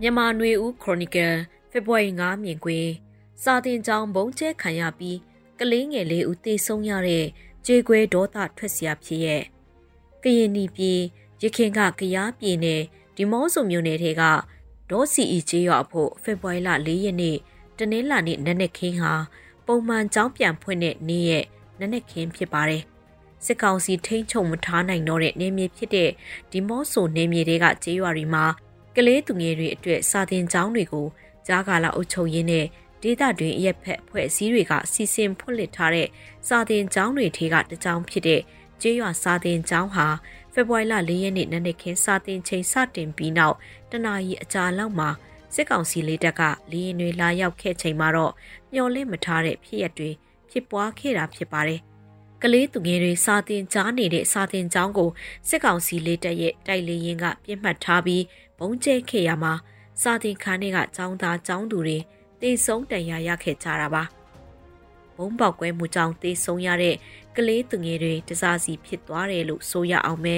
မြန်မာနွေဦးခရိုနီကယ်ဖေဖော်ဝါရီ9မြင်ကွင်းစာတင်ကြောင်ဘုံကျဲခံရပြီးကလေးငယ်လေးဦးတေဆုံးရတဲ့ကြေကွဲဒေါသထွက်စရာဖြစ်ရဲ့ကရင်နီပြည်ရခင်ကကရားပြည်နယ်ဒီမော့ဆိုမြို့နယ်ထဲကဒေါ်စီအီကျေးရွာဖို့ဖေဖော်ဝါရီလ၄ရက်နေ့တနင်္လာနေ့နက်နက်ခင်းဟာပုံမှန်ကြောင်းပြန်ဖွင့်တဲ့နေ့ရဲ့နက်နက်ခင်းဖြစ်ပါတယ်စစ်ကောင်စီထိန်းချုပ်မထားနိုင်တော့တဲ့နေမြေဖြစ်တဲ့ဒီမော့ဆိုနေမြေတွေကကျေးရွာတွေမှာ ကလေးသူငယ်တွေအတွက်စာသင်ကျောင်းတွေကိုကြားကာလအုပ်ချုပ်ရေးနဲ့ဒေသတွင်းအရက်ဖက်ဖွဲ့စည်းတွေကစီစဉ်ဖွင့်လှစ်ထားတဲ့စာသင်ကျောင်းတွေထဲကတစ်ကျောင်းဖြစ်တဲ့ကျေးရွာစာသင်ကျောင်းဟာဖေဖော်ဝါရီလ၄ရက်နေ့နနက်ခင်းစာသင်ချိန်စတင်ပြီးနောက်တနာရီအကြာလောက်မှာစစ်ကောင်စီလေးတပ်ကလေရင်တွေလာရောက်ခဲ့ချိန်မှာတော့မျော်လင့်မထားတဲ့ဖြစ်ရပ်တွေဖြစ်ပွားခဲ့တာဖြစ်ပါတယ်။ကလေးသူငယ်တွေစာသင်ကြားနေတဲ့စာသင်ကျောင်းကိုစစ်ကောင်စီလေးတပ်ရဲ့တိုက်လေရင်ကပြစ်မှတ်ထားပြီး ဘုံကျဲခဲ့ရမှာစာသင်ခန်းတွေကចောင်းသားចောင်းသူတွေတေဆုံးတန်ရာရခဲ့ကြတာပါဘုံပေါက်ကွဲမှုကြောင့်တေဆုံးရတဲ့ကလေးသူငယ်တွေတစားစီဖြစ်သွားတယ်လို့ဆိုရအောင်ပဲ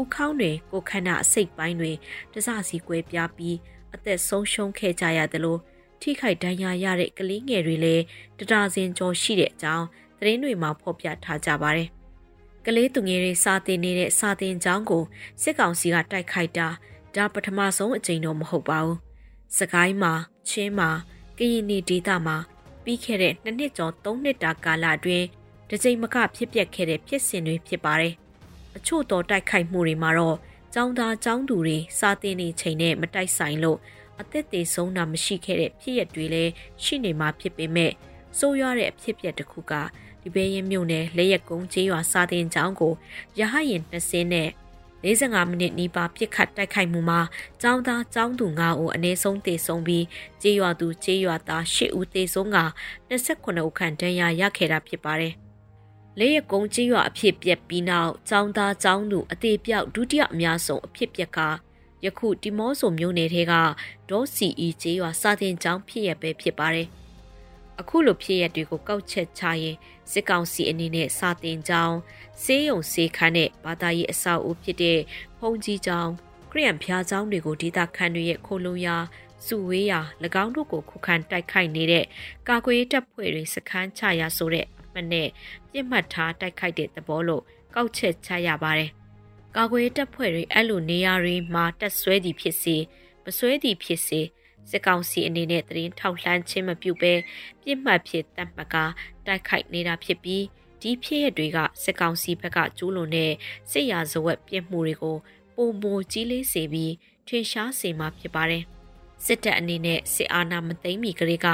ဥခေါင်းတွေကိုခန္ဓာအစိတ်ပိုင်းတွေတစားစီကွဲပြားပြီးအသက်ဆုံးရှုံးခဲ့ကြရတယ်လို့ထိခိုက်ဒဏ်ရာရတဲ့ကလေးငယ်တွေလည်းတဒါဇင်ကျော်ရှိတဲ့အကြောင်းသတင်းတွေမှာဖော်ပြထားကြပါတယ်ကလေးသူငယ်တွေစာတင်နေတဲ့စာတင်ကျောင်းကိုစစ်ကောင်စီကတိုက်ခိုက်တာ ဒါပထမဆုံးအကြိမ်တော့မဟုတ်ပါဘူး။စကိုင်းမှာချင်းမှာကရင်နီဒေသမှာပြီးခဲ့တဲ့နှစ်နှစ်ကျော်သုံးနှစ်တာကာလအတွင်းတကြိမ်မကဖြစ်ပျက်ခဲ့တဲ့ဖြစ်စဉ်တွေဖြစ်ပါတယ်။အချို့သောတိုက်ခိုက်မှုတွေမှာတော့ចောင်းသားចောင်းသူတွေစာတင်နေချိန်နဲ့မတိုက်ဆိုင်လို့အသက်သေးဆုံးတာမရှိခဲ့တဲ့ဖြစ်ရပ်တွေလည်းရှိနေမှာဖြစ်ပေမဲ့စိုးရွားတဲ့အဖြစ်ပြက်တစ်ခုကဒီဘေးရင်မြို့နယ်လက်ရက်ကုန်းကျေးရွာစာတင်ကျောင်းကိုရဟရင်20နဲ့ 45မိနစ်နီးပါးပြစ်ခတ်တိုက်ခိုက်မှုမှာចောင်းသားចောင်းသူ9ဦးအနည်းဆုံးသေဆုံးပြီးကြေးရွာသူကြေးရွာသား10ဦးသေဆုံးက29ဦးခန့်ဒဏ်ရာရခဲ့တာဖြစ်ပါတယ်။လေးရကုန်းကြေးရွာအဖြစ်ပြက်ပြီးနောက်ចောင်းသားចောင်းသူအသေးပြောက်ဒုတိယအများဆုံးအဖြစ်ပြက်ကယခုတီမောဆိုမြို့နယ်ထဲကဒေါ်စီအီကြေးရွာစာတင်ကျောင်းဖြစ်ရပဲဖြစ်ပါတယ်။ အခုလိုဖြစ်ရက်တွေကိုကောက်ချက်ချရင်စစ်ကောင်စီအနေနဲ့စာတင်ကြောင်းစေးရုံစေးခန်းနဲ့ဘာသာရေးအဆောက်အဦဖြစ်တဲ့ဖုန်ကြီးကျောင်းခရီးယန်ဖျားကျောင်းတွေကိုဒေသခံတွေရဲ့ခိုလုံရာစုဝေးရာ၎င်းတို့ကိုခုခံတိုက်ခိုက်နေတဲ့ကာကွယ်တပ်ဖွဲ့တွေစခန်းချရာဆိုတဲ့အမှတ်နဲ့ပြစ်မှတ်ထားတိုက်ခိုက်တဲ့သဘောလို့ကောက်ချက်ချရပါတယ်။ကာကွယ်တပ်ဖွဲ့တွေအဲ့လိုနေရာတွေမှာတက်ဆွဲသည်ဖြစ်စေမဆွဲသည်ဖြစ်စေ စစ်ကောင်စီအနေနဲ့တရင်ထောက်လှမ်းခြင်းမပြုဘဲပြစ်မှတ်ဖြစ်တတ်မှတ်ကတိုက်ခိုက်နေတာဖြစ်ပြီးဒီဖြစ်ရတွေကစစ်ကောင်စီဘက်ကကျူးလွန်တဲ့စစ်ရာဇဝတ်ပြစ်မှုတွေကိုပုံမိုကြီးလေးစေပြီးထင်ရှားစေမှာဖြစ်ပါတယ်စစ်တပ်အနေနဲ့စစ်အာဏာမသိမ်းမီကလေးက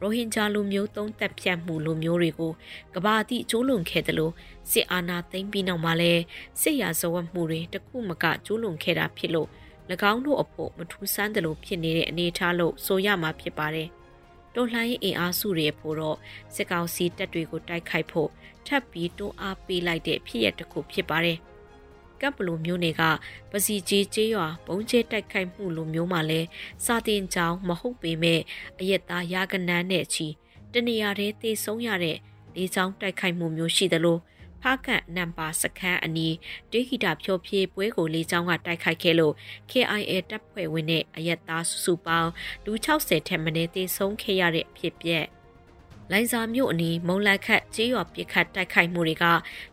ရိုဟင်ဂျာလူမျိုးသုံးသက်ဖြတ်မှုလူမျိုးတွေကိုကဘာတိကျိုးလွန်ခဲ့တယ်လို့စစ်အာဏာသိမ်းပြီးနောက်မှာလဲစစ်ရာဇဝတ်မှုတွေတခုမကကျိုးလွန်ခဲ့တာဖြစ်လို့၎ င်းတို့အဖို့မထူးဆန်းတယ်လို့ဖြစ်နေတဲ့အနေအထားလို့ဆိုရမှာဖြစ်ပါတယ်။တော်လှန်ရေးအင်အားစုတွေဖို့တော့စစ်ကောင်စီတပ်တွေကိုတိုက်ခိုက်ဖို့ထပ်ပြီးတွန်းအားပေးလိုက်တဲ့ဖြစ်ရပ်တစ်ခုဖြစ်ပါတယ်။ကပ်ပလိုမျိုးတွေကပစီကြီးကျေးရွာဘုံကျဲတိုက်ခိုက်မှုလိုမျိုးမှလည်းစာတင်ကြောင်းမဟုတ်ပေမဲ့အရက်သားရာကနန်းနဲ့ချီတနေရာတည်းသေဆုံးရတဲ့လေးချောင်းတိုက်ခိုက်မှုမျိုးရှိသလို ဖားကန်နံပါစခန်းအနီးဒေဂီတာဖြိုဖြေးပွဲကိုလေးချောင်းကတိုက်ခိုက်ခဲ့လို့ KIA တပ်ဖွဲ့ဝင်နဲ့အရက်သားစုစုပေါင်းလူ60ထက်မနည်းသေဆုံးခဲ့ရတဲ့အဖြစ်ပြက်လိုင်ဇာမြို့အနီးမုံလက်ခတ်ကြေးရွာပစ်ခတ်တိုက်ခိုက်မှုတွေက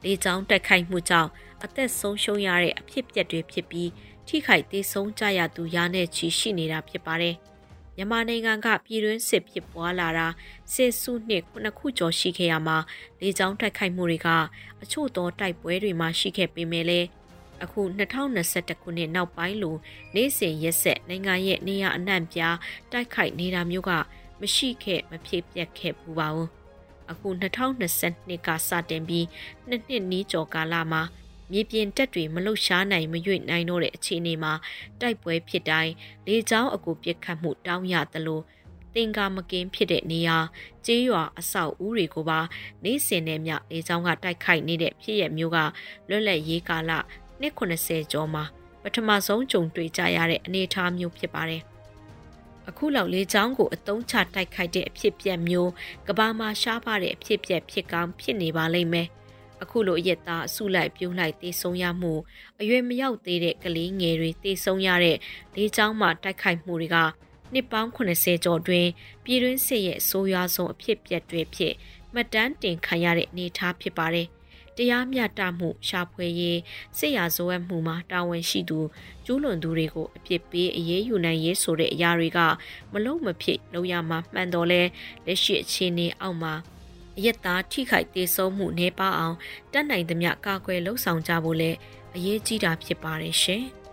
လေကြောင်းတိုက်ခိုက်မှုကြောင့်အသက်ဆုံးရှုံးရတဲ့အဖြစ်ပြက်တွေဖြစ်ပြီးထိခိုက်သေးဆုံးကြရသူရာနဲ့ချီရှိနေတာဖြစ်ပါတယ်။ မြန်မာနိုင်ငံကပြည်တွင်းစစ်ဖြစ်ပွားလာတာစစ်စုနှစ်ခုခုကျော်ရှိခဲ့ရမှာလေကြောင်းတိုက်ခိုက်မှုတွေကအချို့သောတိုက်ပွဲတွေမှာရှိခဲ့ပေမဲ့လည်းအခု2021ခုနှစ်နောက်ပိုင်းလိုနေ့စဉ်ရက်ဆက်နိုင်ငံရဲ့နေရာအနှံ့ပြားတိုက်ခိုက်နေတာမျိုးကမရှိခဲ့မဖြစ်ပျက်ခဲ့ဘူးပါဘူးအခု2022ကစတင်ပြီးနှစ်နှစ်နီးကျော်ကာလမှာ မြေပြင်တက်တွေမလှုပ်ရှားနိုင်မရွေ့နိုင်တော့တဲ့အခြေအနေမှာတိုက်ပွဲဖြစ်တိုင်းလေကြောင်းအကူပစ်ခတ်မှုတောင်းရသလိုတင်ကာမကင်းဖြစ်တဲ့နေရာကျေးရွာအဆောက်အဦတွေကိုပါနေစင်နဲ့မြလေကြောင်းကတိုက်ခိုက်နေတဲ့ဖြစ်ရမျိုးကလွတ်လပ်ရေးကာလနှစ်80ကျော်မှာပထမဆုံးကြုံတွေ့ကြရတဲ့အနေအထားမျိုးဖြစ်ပါတယ်အခုလောက်လေးချောင်းကိုအတုံးချတိုက်ခိုက်တဲ့အဖြစ်ပြက်မျိုးကဘာမှာရှားပါတဲ့အဖြစ်ပြက်ဖြစ်ကောင်းဖြစ်နေပါလိမ့်မယ် အခုလိုရက်သားအစုလိုက်ပြုံးလိုက်တေဆုံးရမှုအရွယ်မရောက်သေးတဲ့ကလေးငယ်တွေတေဆုံးရတဲ့လေးချောင်းမှတိုက်ခိုက်မှုတွေကနှစ်ပေါင်း80ကျော်တွင် ပြည်တွင်းစစ်ရဲ့ဆိုးရွားဆုံးအဖြစ်ပြက်တွေဖြစ်မှတ်တမ်းတင်ခံရတဲ့အနေအထားဖြစ်ပါတယ်။တရားမျှတမှုရှာဖွေရေးစစ်ရာဇဝတ်မှုမှာတာဝန်ရှိသူကျူးလွန်သူတွေကိုအပြစ်ပေးအရေးယူနိုင်ရေးဆိုတဲ့အရာတွေကမလုံးမဖြစ်လုပ်ရမှာမှန်တော်လဲလက်ရှိအခြေအနေအောက်မှာ အယက်သားထိခိုက်သေးဆုံးမှုနေပါအောင်တတ်နိုင်သမျှကာကွယ်လှုံ့ဆော်ကြဖို့လဲအရေးကြီးတာဖြစ်ပါတယ်ရှင်။